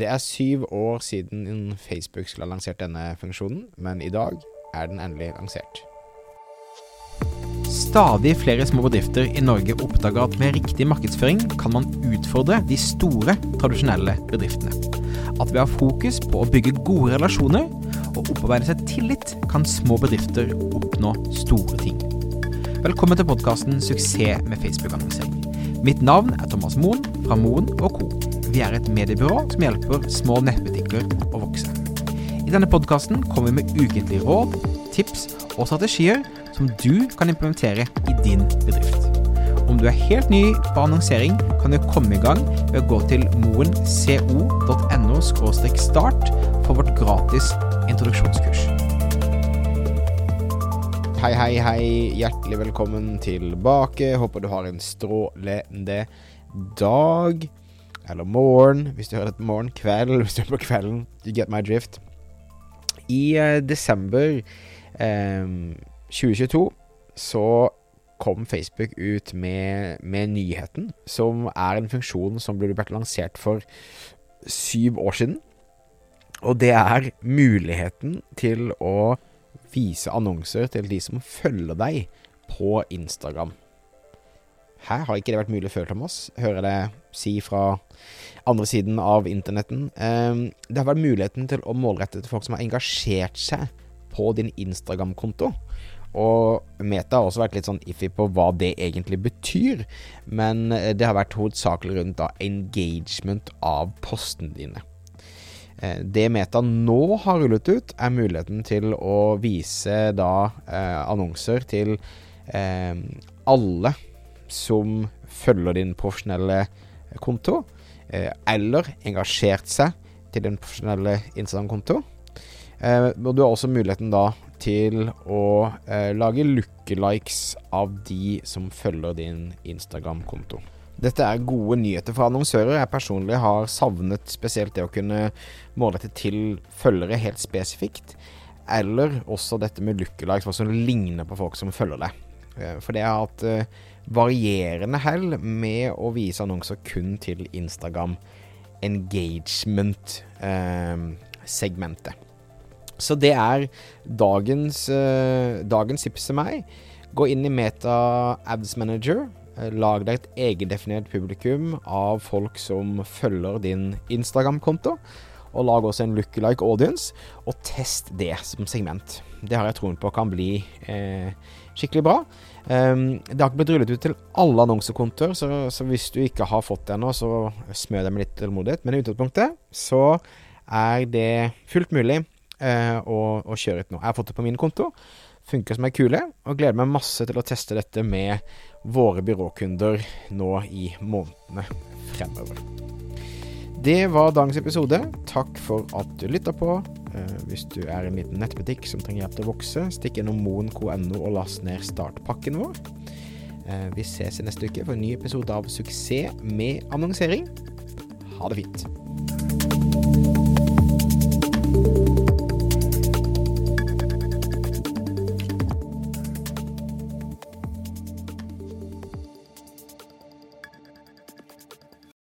Det er syv år siden Facebook skulle ha lansert denne funksjonen, men i dag er den endelig lansert. Stadig flere små bedrifter i Norge oppdager at med riktig markedsføring kan man utfordre de store, tradisjonelle bedriftene. At ved å ha fokus på å bygge gode relasjoner og opparbeide seg tillit, kan små bedrifter oppnå store ting. Velkommen til podkasten 'Suksess med Facebook-annonsering'. Mitt navn er Thomas Moen fra Moen Co. Vi er et mediebyrå som hjelper små nettbutikker å vokse. I denne podkasten kommer vi med ukentlige råd, tips og strategier som du kan implementere i din bedrift. Om du er helt ny på annonsering, kan du komme i gang ved å gå til moenco.no start for vårt gratis introduksjonskurs. Hei, hei, hei. Hjertelig velkommen tilbake. Håper du har en strålende dag. Eller morgen, hvis du hører dette på morgen. Kveld, hvis du hører på kvelden. You get my drift. I eh, desember eh, 2022 så kom Facebook ut med, med, nyheten, som er en funksjon som ble lansert for syv år siden. Og det er muligheten til å vise annonser til de som følger deg på Instagram. Her har ikke det vært mulig før, Thomas. Hører det si fra andre siden av internetten. Ehm, det har vært muligheten til å målrette til folk som har engasjert seg på din Instagram-konto. Og Meta har også vært litt sånn iffy på hva det egentlig betyr. Men det har vært hovedsakelig rundt da engagement av postene dine. Eh, det Meta nå har rullet ut, er muligheten til å vise da eh, annonser til eh, alle som følger din profesjonelle konto, eh, eller engasjert seg til din profesjonelle Instagram-konto. Eh, du har også muligheten da til å eh, lage lookalikes av de som følger din Instagram-konto. Dette er gode nyheter for annonsører. Jeg personlig har savnet spesielt det å kunne målrette til følgere helt spesifikt. Eller også dette med lookalikes, hva som ligner på folk som følger deg. For det har hatt varierende hell med å vise annonser kun til Instagram engagement-segmentet. Eh, Så det er dagens, eh, dagens tips til meg. Gå inn i Meta Ads Manager. Eh, lag deg et egendefinert publikum av folk som følger din Instagram-konto. Og lag også en lookalike audience, og test det som segment. Det har jeg troen på kan bli eh, skikkelig bra. Um, det har ikke blitt rullet ut til alle annonsekontoer, så, så, hvis du ikke har fått det ennå, så smør deg med litt tålmodighet. Men i utgangspunktet så er det fullt mulig eh, å, å, kjøre ut nå. Jeg har fått det på min konto. Funker som ei kule, og gleder meg masse til å teste dette med våre byråkunder nå i månedene fremover. Det var dagens episode. Takk for at du lytta på. Eh, hvis du er en liten nettbutikk som trenger hjelp til å vokse, stikk innom moen.no og last ned startpakken vår. Eh, vi ses i neste uke for en ny episode av Suksess med annonsering. Ha det fint.